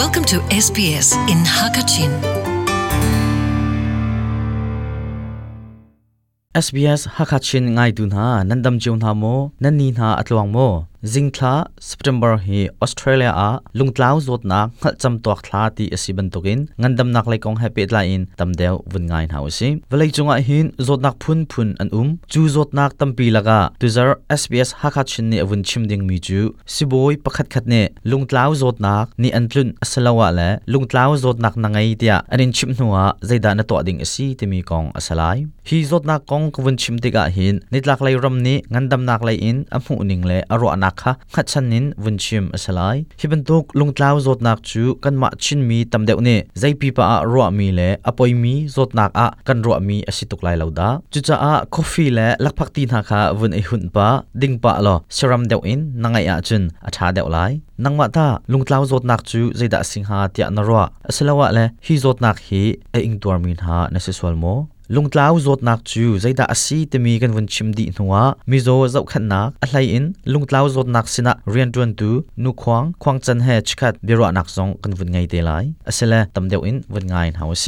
Welcome to SBS in Hakachin. SBS Hakachin ngay dun ha nandam jion ha mo nan ni na atlawang mo zingthla september hi australia a lungtlau zotna ngal cham tok thla ti asiban tokin ngandam nak lekong happy tla in tamdeu vungain hausi velai chunga hin zotnak phun phun an um chu zotnak tampi laga tuzar sbs hakha chin ni avun chimding mi chu siboi pakhat khat ne lungtlau zotnak ni antlun asalawa le lungtlau zotnak nangai tia anin chim nuwa zaida na to ding asi timi kong asalai hi zotnak kong kwun chimtiga hin nitlak lai ram ni ngandam nak lai in amu ning le aro na คะขัดฉันนินวุ่นชิมอสลายฮิบันทุกลงท้าวจดนักจู กันมาชินมีตำเดวเนใจปีป้ารัวมีเลอปอยมีจดนักอะกันรัวมีอสิตุกลายเลาดาจุจ้าอะคอฟฟี่ละลักพักตีนหักะวุ่นไอหุ่นป้าดิ่งป้ะล่อชรัมเดวินนังไออาจุนอาชาเดวไลนังมาตาลงท้าวจดนักจูใจดักสิงหาเตียนรัวอสลาวะเลฮิจดนักฮีไออิงตัวมีนหาในสิสวลโมลุงเลาวจดนักจูใจด่าสีเตมีกันวันชิมดีนัวมิโซเจ้าขันนักอะไรอินลุงเลาวจดนักสินะเรียนจวนตูนุควางควางจันเฮชคัดเบรอนักซองกันวันไงเดลัยอาศัยละตำเดียวอินวันไงหาวเซ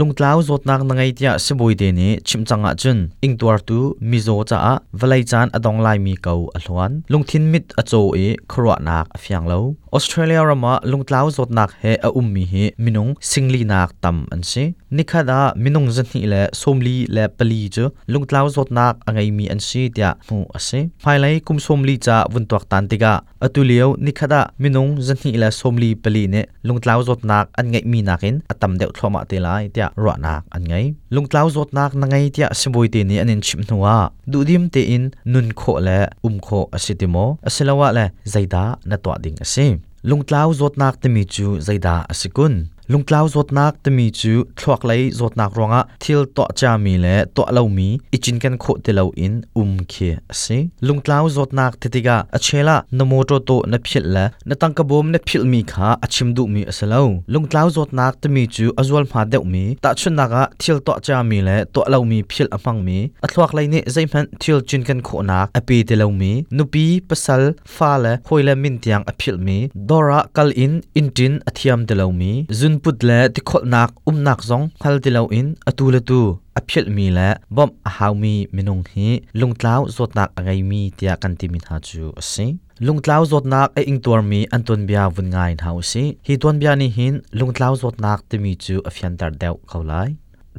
ลุงทลาวจดนักนังไอเดียสบุยเดนีชิมจังอาจุนอิงตัวตูมิโซจ้าวไลจานอดองไลมีเกาอัลวันลุงทินมิดอโจเอครัวนักฟียงเลวออสเตรเลียรามาลุงทลาวจดนักเฮออุมมีเฮมินงสิงลีนักตัมอันซีนี่คดามินงจันทร์และสมลีและปลีจูลุงทล้าสดนักไงมีอันเสียดยาหูอเสียภายในคุมสมลีจะวุ่นตัวตันติกาอตุเลียวนี่คดามินงจันทร์และสมลีปลีเนี่ยลุงทล้าสดนักอันไงมีนักเองอตัมเดียวทรมาเตลายเดียรัวนักอันไงลุงทล้าสดนักนังไงเดียสมบูรวยเตนี่อันนองชิมหัวดูดิมเตีินนุนโคและอุมโคอเสียดโมอเสีลาวะและใจดาณตัวดิ่งอเสียลุงทล้าสดนักเตมิจูใจดาอาสิกุนลุงกล่าวจดนักตมีจูทวักไหลจดนักรองะทิลตอจามีและตอเลามีอิจินกันโคเตเลาอินอุมเคสิลุงกล่าวจดนักติติกาอเชลานโมโตโตนพิลละนตังกบมนพิลมีขาอชิมดุมีสเลาลุงกล่าวจดนักตมีจูอจวลมาเดวมีตะชุนนักะทิลตอจามีและตอเลามีพิลอัมังมีอทวักไลเนี่ยใจมันทิลจินกันโคนักอปีเตเลามีนุปีปสัลฟาเละหอยเละมินีตียงอพิลมีดอระกัลอินอินจินอธิยมเตเลามีจุน hun put le ti khol nak um nak zong khal ti lo in atu la tu a phel mi le bom a haw mi minung hi lung tlaw zot nak angai mi tia kan ti min ha chu asi lung tlaw zot nak e ing tor mi an ton bia vun ngai in hausi hi ton bia ni hin lung tlaw zot nak ti mi chu a fian tar deu khau lai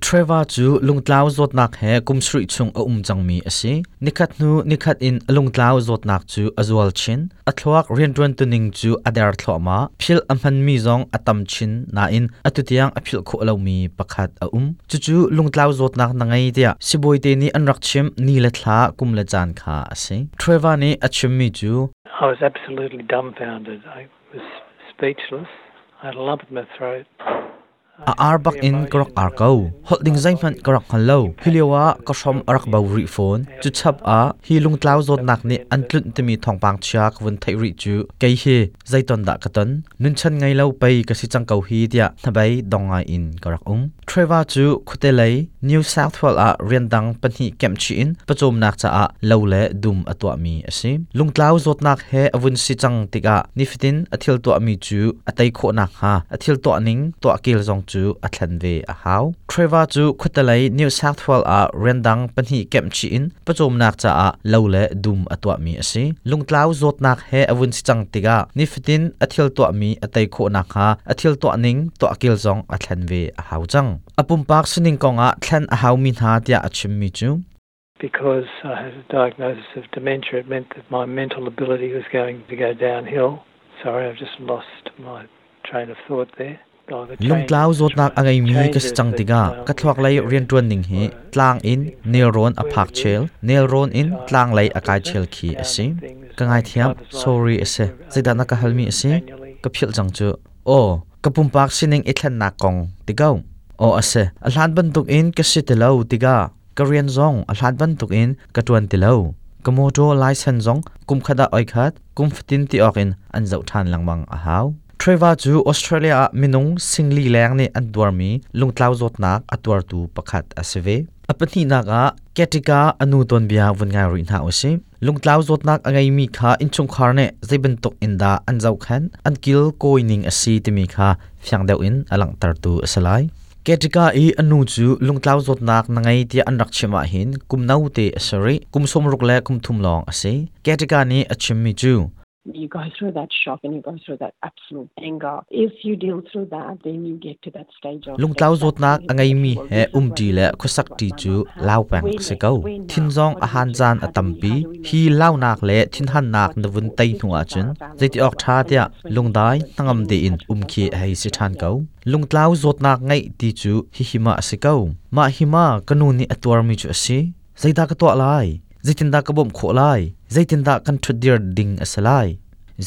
Trevor chu lungtlau zotnak he kumsri chung a umchangmi ase nikhat nu nikhat in lungtlau zotnak chu azwal chin athlawak riantuan tuning chu adar thloma phil amhan mi zong atam chin na in atutiang aphil kho lomi pakhat a um chu chu lungtlau zotnak nangai dia siboi te ni anrak chim ni la thla kum la chan kha ase Trevor ni achim mi chu I was absolutely dumbfounded I was speechless I lumped my throat a arbak in krok arko holding zaimhan krok hallo hiliwa kashom arak bawri phone chu chap a hi lungtlau zot nak ni antlun timi thongpang chak vun thairi chu kei he zaiton da katan nunchan ngai lo pai Chang changkau hi tia thabai dongai in krok um treva chu khutelai new south wales a rendang panhi kemchi in pachom nak cha a lo le dum atwa mi ase lungtlau zot nak he avun si chang tika niftin athil to mi chu atai kho nak ha athil to ning to akil zong chu a thlan ve a hau threwa chu khutalai new south wales a rendang panhi kem chi in pachom nak cha a lole dum atwa mi ase lungtlau zot nak he avun si chang tiga niftin athil to mi atai kho nak ha athil to ning to akil zong a thlan ve a hau chang apum pak sining konga thlan a hau mi na tia achim mi chu because I had a diagnosis of dementia, it meant that my mental ability was going to go downhill. Sorry, I've just lost my train of thought there. lungtlau zotnak angai mi ka chang tiga ka thlak lai rian tuan ning hi tlang in neuron a phak chel neuron in tlang lai akai chel khi ase ka ngai thiam sorry ase zaida na ka halmi ase ka phil jang chu o ka pum pak sining ithlan na kong tigau o ase a hlan ban tuk in ka sitelo tiga ka rian zong a hlan ban tuk in ka tuan tilo ka moto license zong kum khada oi khat kum fatin ti okin an zau than langmang a hau เทรเวอร์จูออสเตรเลียมินุงสิงลีแรงในอันดวร์มีลุงท้าวจดนักอัตวร์ตูประกาศอสเวอัปนีนักะแกติกาอนุตนเบียวันงานรินหาอุสิลุงท้าวจดนักอังไงมีค่าอินชงคาร์เน่จะเป็นตกอินดาอันเจ้าขันอันกิลโกอินิงอสีที่มีค่าฟังเดวอินอลังตารตูอสไลแกติกาอีอนุจูลุงท้าวจดนักนังไงที่อันรักชิมาหินกุมนาวเตอสเรกุมสมรุกและกุมทุมลองอสิแกติกาเนอชิมิจู you go through that shock and you go through that absolute anger. If you deal through that, then you get to that stage of... Lung tlau zot nak angai mi he um di le khosak ti chu lau pang se kau. Thin zong a han zan a tampi hi lau nak le thin han nak na vun tai nu a chen. Zai ti ok tha tia lung dai tangam de in um khi hei se than kau. Lung tlau zot nak ngai ti chu hi hima se kau. Ma hima kanu ni atwar à mi chu si. Zai da ka to lai zaitin da kabom kholai zaitin da kan thudir ding asalai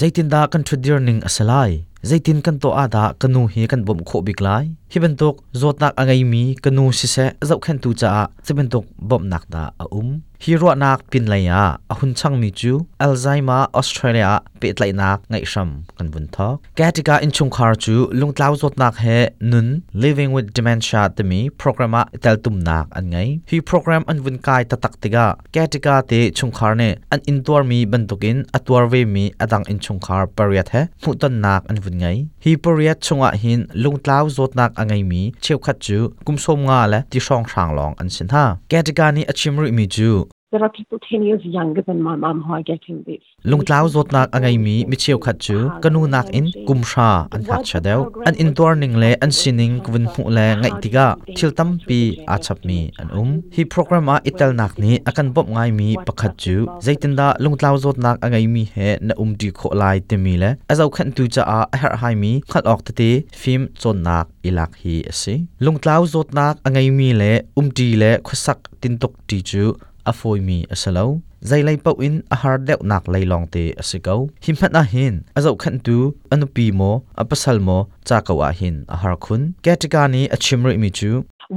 zaitin da kan thudir ning asalai zaitin kan to ada kanu hi kan bom kho biklai hiben tok zotak angai mi kanu si se zau khen tu cha seben tok bom nak da a um hi ro nak pin lai a hun chang mi chu alzheimer australia pe tlai nak ngai sham kan bun tho katika in chung khar chu lung tlau zot nak he nun living with dementia te mi programa tel tum nak an ngai hi program an bun kai ta tak tiga katika te chung khar ne an in tor mi ban tokin atwar ve mi adang in chung khar pariat he mu ton nak an vun ngai hi poria chunga hin lungtlau zotnak angai mi cheu khat chu kumsom nga la ti song sang long an sin ha category achimru mi chu There are people 10 years younger than my mom who are getting this. Lung tlau zot nak angai mi mi cheu khat chu kanu nak in kum sha an hat cha deu an in ning le an sining kun mu le ngai tiga thil tam pi a chap mi an um hi program a ital nak ni akan bop ngai mi pakhat chu zaitin da lung tlau zot nak angai mi he na um di kho lai te mi le azau khan tu cha a har hai mi khat ok te te film chon nak ilak hi ase lung tlau zot nak angai mi le um di le khosak tin tok ti chu afoi mi asalo zailai pau in a har deuh nak leilong te asiko himhat a hin azau khan tu anupi mo apasal mo chakawa hin a har khun katikani achimri mi chu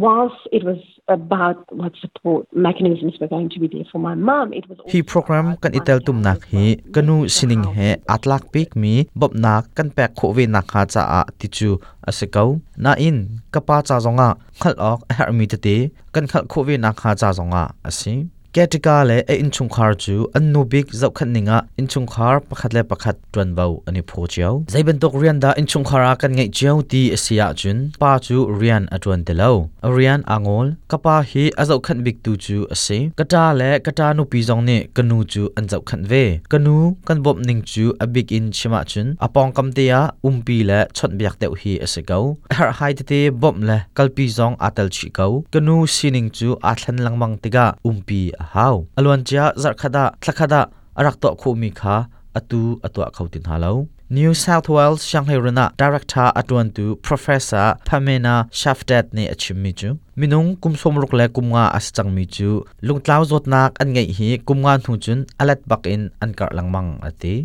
whilst it was about what support mechanisms were going to be there for my mom it was he program kan itel tum nak hi kanu sining he atlak pik mi bob nak kan pek kho ve nak ha cha a ti chu asikau na in kapa cha zonga khal ok hermi te kan khal kho ve nak ha cha zonga asim. Ketika le e inchung khar chu annu big zau khat ninga inchung khar pakhat le pakhat tran vau ani pho chiao zaiben tok rian da inchung khara kan ngai chiao ti asia e chun pa chu rian atwan te lo rian angol kapa hi azau khan big tu chu ase kata le kata nu pi jong ne kanu chu an zau khan ve kanu kan bop ning chu a big in chima chun apong kam te ya umpi le chot biak teu hi ase go har hai te te bom le kalpi jong atal chi go kanu sining chu athlan langmang tiga umpi hau alon cha zarkhada thlakada arakto khu mi kha atu atwa khautin halo New South Wales Shanghai Rana Director Atwan Tu Professor Pamena Shafdat ne achimmi chu minung kumsom ruk le kumnga aschang mi chu lungtlaw zotnak an ngai hi kumnga thu chun alat bakin ankar langmang ati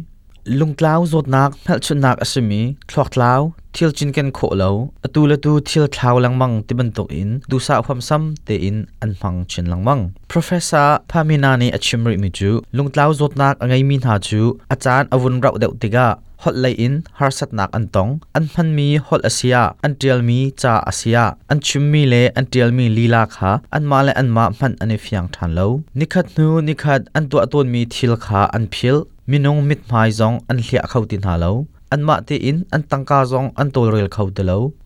ลุงกล้าวจดนักเพลชุนักอสมีทลอกกล้าวทิลจินกันโคเลาอตูละตูทิลท้าวลังมังติบันตกอินดูสาวความซ้ำเตอินอันฟังชินลังมัง professor พามินานีอชิมริมิจูลุงกล้าวจดนักไงมินหาจูอาจารย์อวุนเราเดวติกาฮอลไลอินฮาร์สัตนักอันตองอันพันมีฮอตอาเซียอันเทียลมีจาอาเซียอันชุมมีเลอันเทียลมีลีลาคาอันมาเลอันมาพันอันเฟียงทันเลวนิคัดนูนิคัดอันตัวตัวมีทิลคาอันพิล minung mit mai zong an hlia khau tin ha lo an ma te in an tangka zong an tol rel khau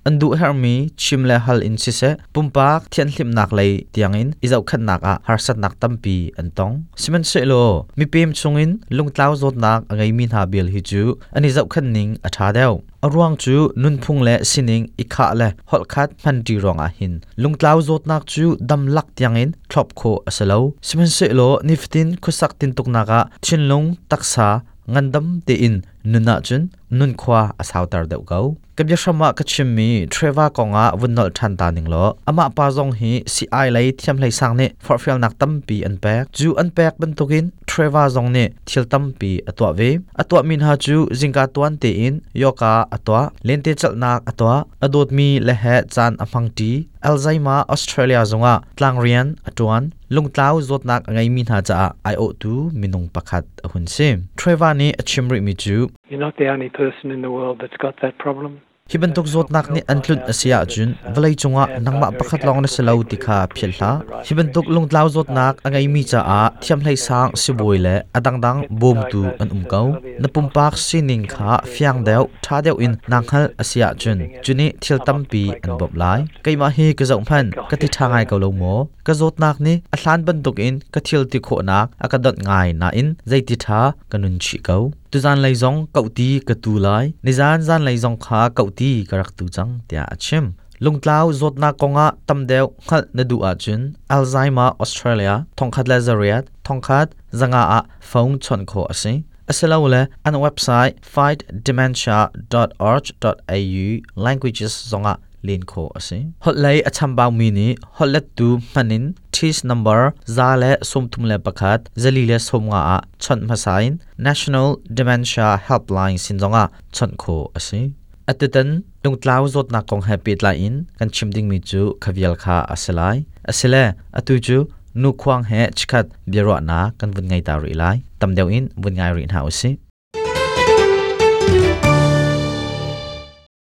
an du her mi chim le hal in si se pumpa thian hlim nak lei tiang in izau khan nak a har sat nak tampi an tong simen se lo mi pem chungin lung tlau zot nak angai min ha bel hi chu an izau khan ning a tha deu arwang chu nunphung le sining ikha le holkhat mandi ronga hin lungtlau zot nak chu damlak tiangin thlop kho asalo simen se lo niftin khusak tin tukna ga thinlung taksa ngandam te in nuna chun nun khwa asaw tar deuh go kabya shama kachim mi treva konga wunnol than ta ning lo ama pa zong hi si ai lai thiam lai sang ne for fel nak tam pi an pek chu an pek ban tokin threva zong ne thil tam pi atwa ve atwa min ha chu jingka tuan te in yoka atwa lente chalnak atwa adot mi le he chan aphang ti alzheimer australia zonga tlang rian atuan lungtlau zotnak angai min ha cha io tu minung pakhat hun sim threva ne achimri mi chu you're not the only person in the world that's got that problem ฮิบันตกจดนักนี่อันทุนอเสียจุนวลัยจงอ่ะนังมาประคตลองในสลาวติคาเพียลละฮิบันตกลงดาวจดนักอันไงมีจ้าอาเทียมไหลสางสิบวยเละอดังดังบอมตูอันอุ้มเก้านปุ่มปากสินิงขาฟียงเดียวท่าเดียวอินนังฮัลอเสียจุนจุนี้เทียลตั้มปีอันบบไลไกมาเฮกระจงพันกะทิทางไงเกาลงมมกระจดนักนี่อัลลันบันตกอินกะเทียติโคนักอากะดดไงนาอินใจติทากันนุนชิเกา tu zan lai zong kau ti ka tu lai ni zan zan lai zong kha kau ti ka rak tu chang tia achim lung tlau zot na konga tam deu khal na du a chin alzheimer australia thong khat lazariat thong khat zanga a phong chon kho ase asalaw le an website fightdementia.org.au languages zonga ลินโคอสิัยฮอลไลอัชัมบาวมีนีฮอลเลตตูมันินทีสนัมเบอร์ซาเลสมทุมเลปะคัดเจลีเลสมงาชนมาไซน์ National Dementia Helpline สินจงอาชนโคอสิัยอัตตันดงตลาวจดนักของแฮปปี้ไลน์กันชิมดิ้งมิจูคาวิลคาอาศัยไลอาศัยเลอัตุจูนุควางเฮชคัดเบียรอนากันวุ่นไงตารีไลตำเดียวอินวุ่นไงรีนหาวสิ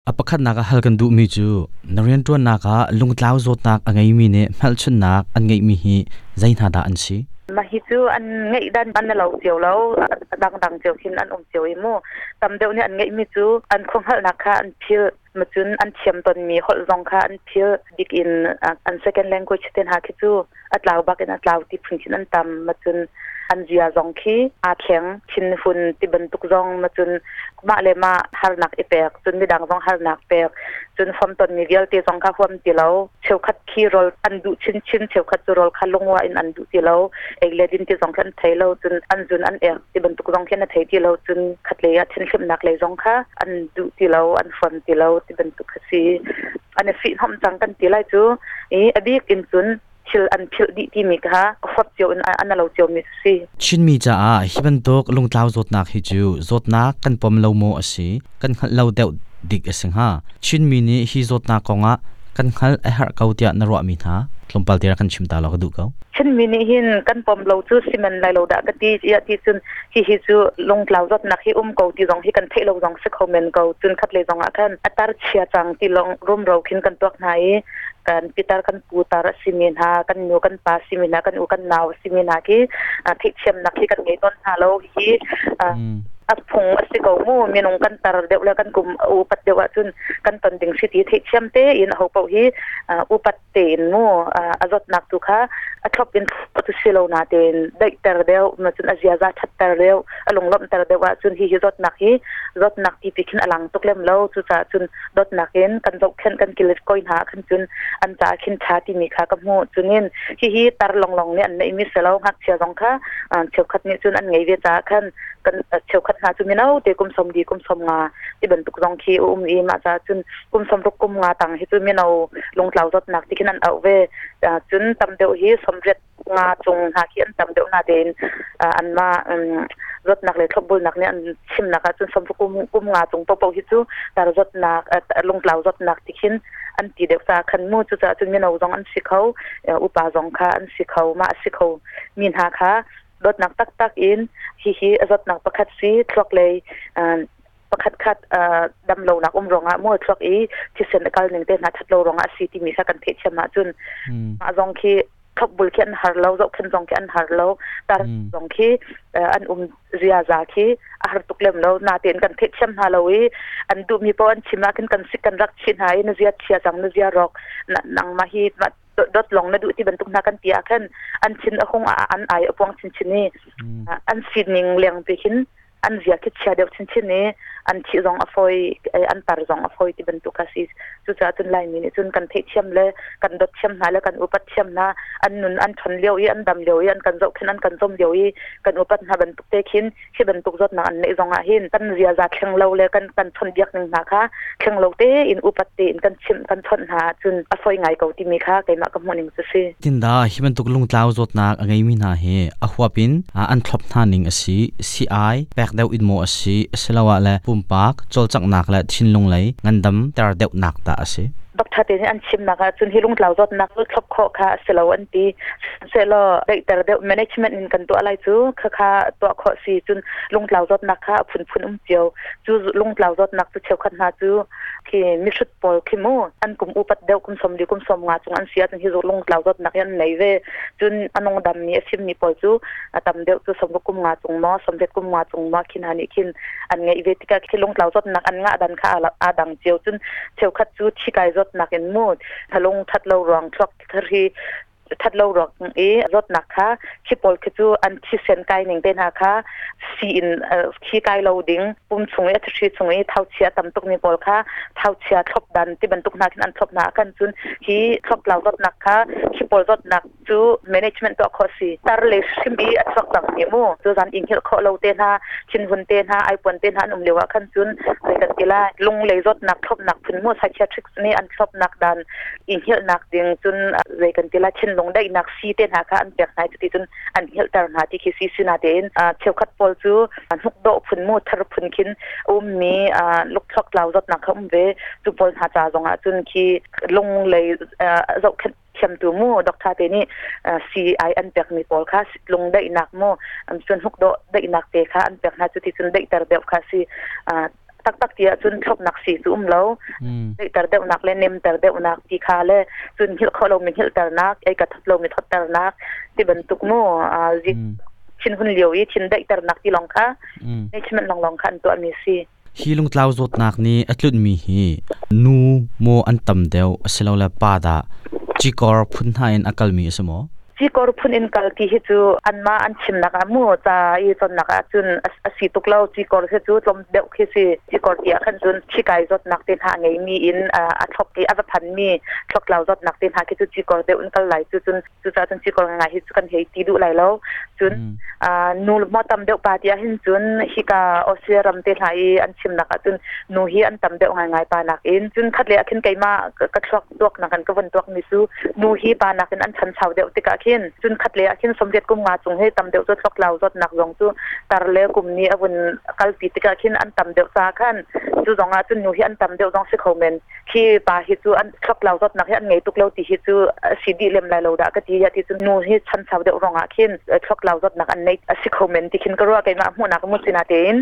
a pakhat naka halkan du mi chu narendra naka lungtlau zot nak angai mi ne malchun nak angai mi hi zaina da an si mà hi chú anh nghĩ đan ban lâu chiều lâu đang đang chiều khi anh ôm chiều im tầm đều như anh nghĩ mi chú anh không hận nạc kha anh phiêu mà chú anh chiếm tuần mi hậu dòng kha anh phiêu dig in anh second language tên hà khi chú at lao bắc anh at lao tiếp phun chín anh tầm mà chú อันจียจงคีอาเคียงชินฟุนติบันตุกจงมาจนมาเลมาฮารนักอเปกจนมีดังจงฮารนักเปกจนฟอมตอนมีเวลตีจงข้าบฟอมตีเลาเชวคัดคีรอลอันดูชินชินเชวคัดจูรอลคัลงว่าออันดูตีเลาเอกเลดินตีจงกันไทยเลาจนอันจนอันเอกติบันตุกจงแค่นไทยตีเลาจนคัดเลยชินชิมนักเลยจงข้าอันดูตีเลาอันฟอมตีเลาติบันตุกซีอันฟิทอมจังกันตีไลจูอีอดีตกินจุนชิลอันพิลดีที่มีค่ะฟัดเจ้าอันอันเราเจ้ามีสิชินมีจ้าฮิบันตกลงท้าวจดนักฮิจูจดนักกันปมเลวโมอสิกันเลวเดวดิกสิงหาชินมีนี่ฮิจดนักกงะกันขัลเอฮ์เกาเตียนรัวมีทะลงพัลเตียกันชิมตาลรก็ดูเขาชินมีนี่หินกันปมเลวจูสิมันไลเราดะกตียะที่จุนฮิฮิจูลงกล่าวจดนักฮิอุ้มเกาตีจงฮิกันเทเราจงสิเขาเมนเกาจุนคัดเลยจงอ่ะกันอัตราเชียจังที่ลงร่มเราขึ้นกันตัวไหน kan pitar kan putar simin ha kan nu kan pa simin ha kan u kan nau simin ha ki ah, thik chem nak ki kan ngei ton ha lo hi ah. hmm. อัพงอสิกมูมีน้องกันตรเดียวเล้วกันกุมอุปัตเดวะจุนกันตอนดิ้งสิทธิเที่เชียมเตอินหปฮีอุปัตเตนมูอาจจดนักตุคาอัพอินปัตุสิโวนาเตนเด้ตรเดียวมาจุนอาเซียจัดชาตรเดียวอลงลมตรเดวะจุนฮีฮีรดนักฮีจดนักที่พิชินอลังตุกเล่มเล่าจุจาจุนรดนักเห็นกันจบเช่นกันกิเลสก้อยหาขึ้นจุนอันจาขึ้นชาติมีขากับมูจุนเนฮีฮีตรลองลองเนี่ยในมิสเซล่าหักเชียร์ลองค่ะเชียวขัดนี้จุนอันไงเวจาขัน kan cheu khat na chu mi nau te kum som di kum som nga ti ban tuk jong khi um i ma cha chun kum som ruk kum nga tang hi chu mi nau long tlau jot nak tikin an au ve chun tam deu hi som ret nga chung na khi an tam deu na den an ma rot nak le thop bul nak ne an chim nak chun som ruk kum kum nga chung to pau hi chu tar jot nak long tlau jot nak tikin อันตีเด็กสาคันมูจุจ่าจุนมีนเอาจงอันสิเขาอุปาจงค่ะอันสิเขามาสิเขามีนหาค่ะรถหนักตักตักอินฮิฮิรถหนักประคัดซีทลอกเลยประคัดคัดดำโลนักอุ้มรองอ่ะมั่วทลอกอีที่เซนกัลหนึ่งเต้นหัดทัดโลรองอ่ะซีที่มีสักกันเพชรชมาจุนมาจงคีขับบุลเขียนหาร์โลาจบขคนจงเขียนหาร์โลแตาจงคีอันอุ้มเรียจาคีอาหารตุกเล่มเรานาเตียนกันเพชรมฮาโลวีอันดูมีปอนชิมากันกันสิกันรักชินหายนเรียเชียจังนเรียรอกนังมาฮีมาดดลองนดูที่บรรทุกนักกันเตียขึ้นอันชินอ่คงออ่ันไออ่พวงชินชินนีอันสีนิ่งเลียงไปขึ้นอันเสียคิดเชียเดียวชินชินีอันชิรองอฟอยอันปารจองอฟอยที่บรรทุกสิสสุจาตุนไลมินิจุนกันเทเชิมเลกันดดเชิมนาและกันอุปัตชิมนาอันนุนอันชนเลียวอีอันดำเลียวอีอันกันเจ้าขึ้นอันกันส้มเลียวอีกันอุปัตนาบรรทุกเตคินที่บรรทุกรดนาอันในองอาหินตันเรียจาเชียงเลวเลกันกันชนเบียกหนึ่งนะคะเชียงเลวเตอินอุปัตเตอินกันชิมกันชนหาจุนอฟอยไงเกาที่มีค่ะไกมากมนิงสิสีจินดาที่บรรทุกลงเท้ารดนาอังไงมีนาเฮอหัวปินอันทบนานิงสิซีไอแบกเดาอินโมสิสลาวะและปุ่ม park chol chak nak la thin lung lai ngandam tar deuh nak ta ase บักทัดเดนอันชิมนะคะจนฮิลุงเหล่าจดนักทบข้อค่ะเสลาวันตีเสลาได้แต่เดี๋ยวแมนจเมนต์กันตัวอะไรจูค่ะค่ะตัวข้อสี่จนลุงเหล่าจดนักค่ะผุนผุนอุ้มเจียวจูลุงเหล่าจดนักจูเชียวขันหาจูที่มิชุดปอยขี้มูอันกลุ่มอุปัตเดียวกุมสมดีกุมสมงาจงอันเสียจนฮิลุงเหล่าจดนักยันไหนเวจนอันงดำนีชิมมีปอยจูดำเดียวจูสมกุมงาจงมอสมเด็จกุมงาจงมอขินหานิขินอันเงยเวติกาที่ลุงเหล่าจดนักอันงาดันค่ะอาดังเจียวจนเชียวขัดจูที่กายจดนักเอ็นมูดทะลงทัดเรารองทรักทรีทัดโลรอกเอรถนักค่ะขี้ปอลคือจูอันขี้เส้นไกหนึ่งเป็นหาค่ะสีอินขี้ไกโลดิ้งปุ่มสงเอทชีสงเอเท้าเชียตำตุกนี่ปอลค่ะเท้าเชียทบดันที่บรรทุกนักอันทบนักกันจุนขีทบเรล่ารถนักค่ะขี้ปอลรถนักจู management ตัวคอสีตารเลชิมบีอัดสักตับนี่มูจูจันอิงเฮลขอราเตนาชินหุนเตนาไอปวนเตนานุ่มเลวะกันจุนเลยกันกีฬาลงเลยรถนักทบนักพื้นมใไซเชียทริกส์นี่อันทบนักดันอิงเฮลนักดิ้งจุนเลยกันกีฬาชินนงได้นักซีเตนหาค่ะอันแบบไหนจะติดจนอันเหตุการณ์นาที่คิดซีซีนาเดนเขียวขัดบอลจูอฮุกโดพุนมูทรพุนคินอุ้มมีลูกช็อกลาวจดนักขมเวจุบอลหาจ่าสงอาจุนคีลงเลยจบเข็มตัวมูดอกทาเตนี่ซีไออันเแบกมีบอลค่ะลงได้หนักมูอันส่วนฮุกโดได้หนักเตะค่ะอันเแบกนาจุติสุนได้ตระเดียบค่ะซีักตักเดียจุนอบนักสีสุ่มแล้วแต่เดวนักเล่นเนมแต่เดวนักทีคาเล่จุนฮิลเขาลงมีฮิลแต่นักไอ้กระทบลงมีทัดแต่นักที่บรรทุกโม่อ่าจิชินหุ่นเลียวย่ชินได้แต่นักที่ลองค่ะนี่ชิมันลองลองคันตัวมีสีฮีลุงเลาวุดนักนี้อัตลุนมีฮีนูโมอันตำเดียวสลาวเลป่าดาจิกอร์พุนไฮนอักลมีสมอจีกอร์พุนอินกัลกี่ฮิจูอันมาอันชิมนักมูตาอีจนนักจุนอสิตุกเล่าจีกอร์ฮิจูอมเด็กคิสิจีกอร์เดียขันจุนชิกายจดนักเต็นหางไงมีอินอ่าทบกีอาจพันมีทบเล่าจดนักเต็นหางคิจูจีกอร์เดอุนกัลไหลจุนจุนจุ้าจุนจีกอร์งานฮิจูกันเฮตีดูไหลแล้วจุนอ่านูมอตัมเดียวปาติหินจุนฮิกาออสเซียรัมเทลไลอันชิมนักจุนนูฮีอันตัมเดียวง่ายง่ายปานักอินจุนคัดเลือกขึ้นไกมากระชอกตัวนักกันกวนตัวกมิสูนูฮีปานักอินอันชันชาวเดียวติกาขึ้นจุนคัดเลือกขึ้นสมเด็จกุมงาจุงให้ตัมเดียวจดลอกลาวจดนักลงจูตารเลกุมนี้อาวุนกัลปีติกาขึ้นอันตัมเดียวตาขันจูองอาจุนนูฮีอันตัมเดจงสิคอมเมนที่ปาฮิจูอันลอกลาวจดนักให้อันไงตุกเลวติฮิจูสิดีเลมไลายลาดากะีิยะที่จุนนูฮีชันชาวเดียวรองอาขึ้นลอกเราจดนักอันในอสิคอมเมนต์ที่คินก็รู้ว่าแกมาหัวนักมุสินาเตน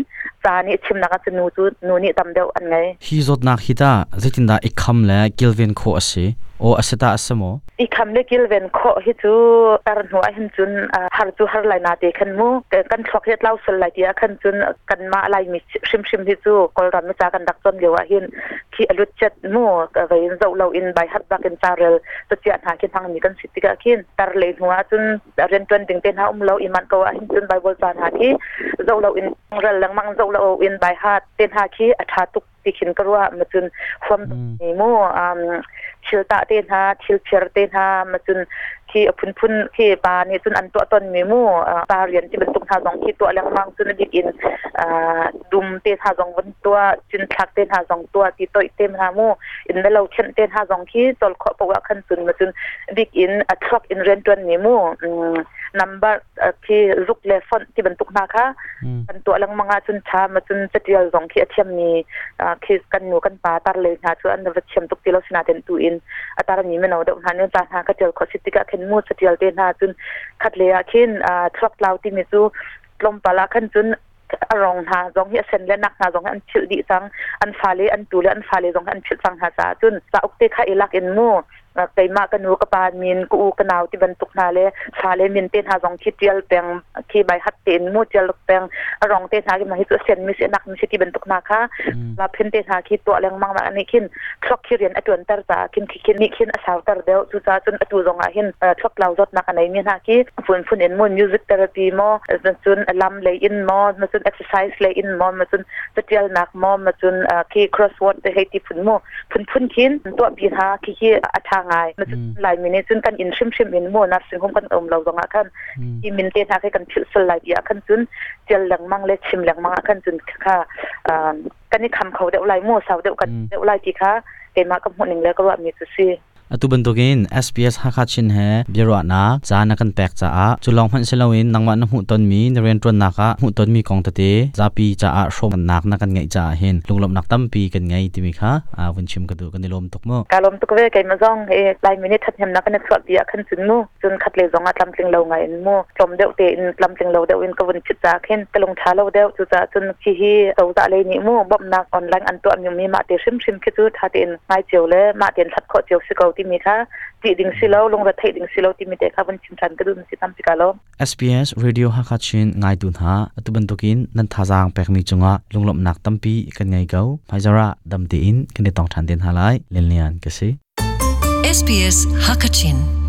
จานี่ชิมนักจะนูจูนูนี่ตำเดียวอันไงฮีจดนักฮิตาจิตินดาอีกคำแล้วกิลเวนโคอสิโออสตาอสมออีคำเล็กิลเวนโคฮิจูการหัวหินจุนฮาร์จูฮาร์ไลนาเกคันมูกันทอกเฮ็ดเล่าสลายเดียขันจุนกันมาอะไรมีชิมชิมฮิจู่คนรามิจากันดักจนเดียวเหินขี้อุจจัดมูกวยเจ้าเราอินใบฮัตบักินซาเรลตจิจันหากินทางมีกันสิทธิ์กกหินตารเลหัวจุนเรนจุนดึงเตนฮาอุมเราอิมันกวะหินจุนใบเบิลานหาคีเจ้าเราอินเรล่องมังเจ้าเราอินใบฮัตเต็นหาขี้อัฐาตุกีิขินกรัวมาจุนความมีมูอ่าชิลตาเต้นฮะชิลเชียร์เต้นฮะมาจนที่พุนพุนที่ปานี่จนอันตัวตนมีมู่ตาเรียนที่เป็นตุงทาสองที่ตัวเลี้ยงมังจนดิกินดุมเต้น่าสองวันตัวจนทักเต้น่าสองตัวที่ตัวอีเตน่ามู่อินเดเราเช่นเต้น่าสองที่ตอลขอบอกวขันจนมาจนดิกินอัทรักอินเรียนตัวมีมู่นัมเบอร์ที่รุกเลฟอนที่บรรทุกมาค่ะบรรทุกลังมังอาจนชามาจนจะเดียวสองที่เทียมมีคือกันหนูกันปลาตัดเลยนะจนอันนั้นเทียมตุกที่เราชนะเต็นตูอินอัตรนี้มันเอาดอกนั้นเนี่ตาหากระเจียวขอสิทธิกะเข็นมูดสเดียลเตนาจุนขัดเลียขึ้นทรัพย์เราที่มีสู้ลมปลาขึ้นจุนรองหาจงเฮเซนและนักหาจงอันชิลดีสังอันฟาเลอันตูและอันฟาเลจงอันชิลสังหาซาจุนสาอุกเตคาเอลักเอ็นมูะไปมากกันูกปานมีนกูกนาวที่บรรทุกนาเลชาเลมีนเต้นหาสองคิดเจียลแปลงคีใบหัดเต้นมูเจียลแปลงรองเต้นหากันมาฮิตเซนมิเสียนักมิเสียที่บรรทุกนาค่ะมาเพ่นเต้นหาคิดตัวแรงมากมาอันนี้ขึ้นชกขี้เรียนอัตวนตร์จาขึ้นขี้นี้ขึ้นอสาวตร์เดียวจุจ้าจนอตูจงอาหินชกเรล่ารถนักอันไหมีนาคีฝุ่นฝุ่นเอ็นมูนมิวสิกเทอร์ปีมอมาจุนลำเลยอินมอมาจุนเอ็กซ์เซอร์ไซส์เลยอินมอมาจุนเตียลนักมอมาจุนคีครอสวอร์ด้ที่ฝุ่นมูอฝุ่นฝุ่นขึ้นตัวพีฮาขี้ขี้อาทาังไงมันจะมิเนี่ซึ่งกันอินชิมชิมอินโมนัดซึ่งห้องกันอมเราตรงอ่ะขันอีมินเตนหาให้กันผิวสลายอีอะขั้นจุนเจลหลังมังเล็ชิมหลังมังอะขั้นจุนค่ะอ่ากันนี่คำเขาเดี๋ยวลายมัวสาวเดี๋ยวกันเดี๋ยวลายทีค่ะเกมากับหุ่นหนึ่งแล้วก็ว่ามีสุซี atuban togin SPS hakachin he biro na chana kan pek cha a chulong han selawin nangwa na mu ton mi naren tron naka mu ton mi kong tate zapi cha a shom nak na kan ngai cha hin lunglom nak tam pi kan ngai timi kha a winchim ka du kan lom tok mo kalom tok ve kai mazong e lai minute that hem na kan chot dia kan chun mu chun khat le zonga tlamtling lo ngai mu chom deu te in tlamtling lo deu in ka wun chit cha khen kalong tha lo deu chu cha chun chi hi tau za le ni mu bom nak online an to mi ma te shim shim ke chu that in mai cheu le ma ten that kho cheu sikau ti mi kha ti ding silo long ra thei ding silo ti mi te kha ban chim than ka dun si tam pi kalo SPS radio ha kha chin ngai tun ha atuban tokin nan tha jang pek mi chunga lunglom nak tampi kan ngai gau phaizara dam ti in kan ne tong than den halai len lian kasi SPS Hakachin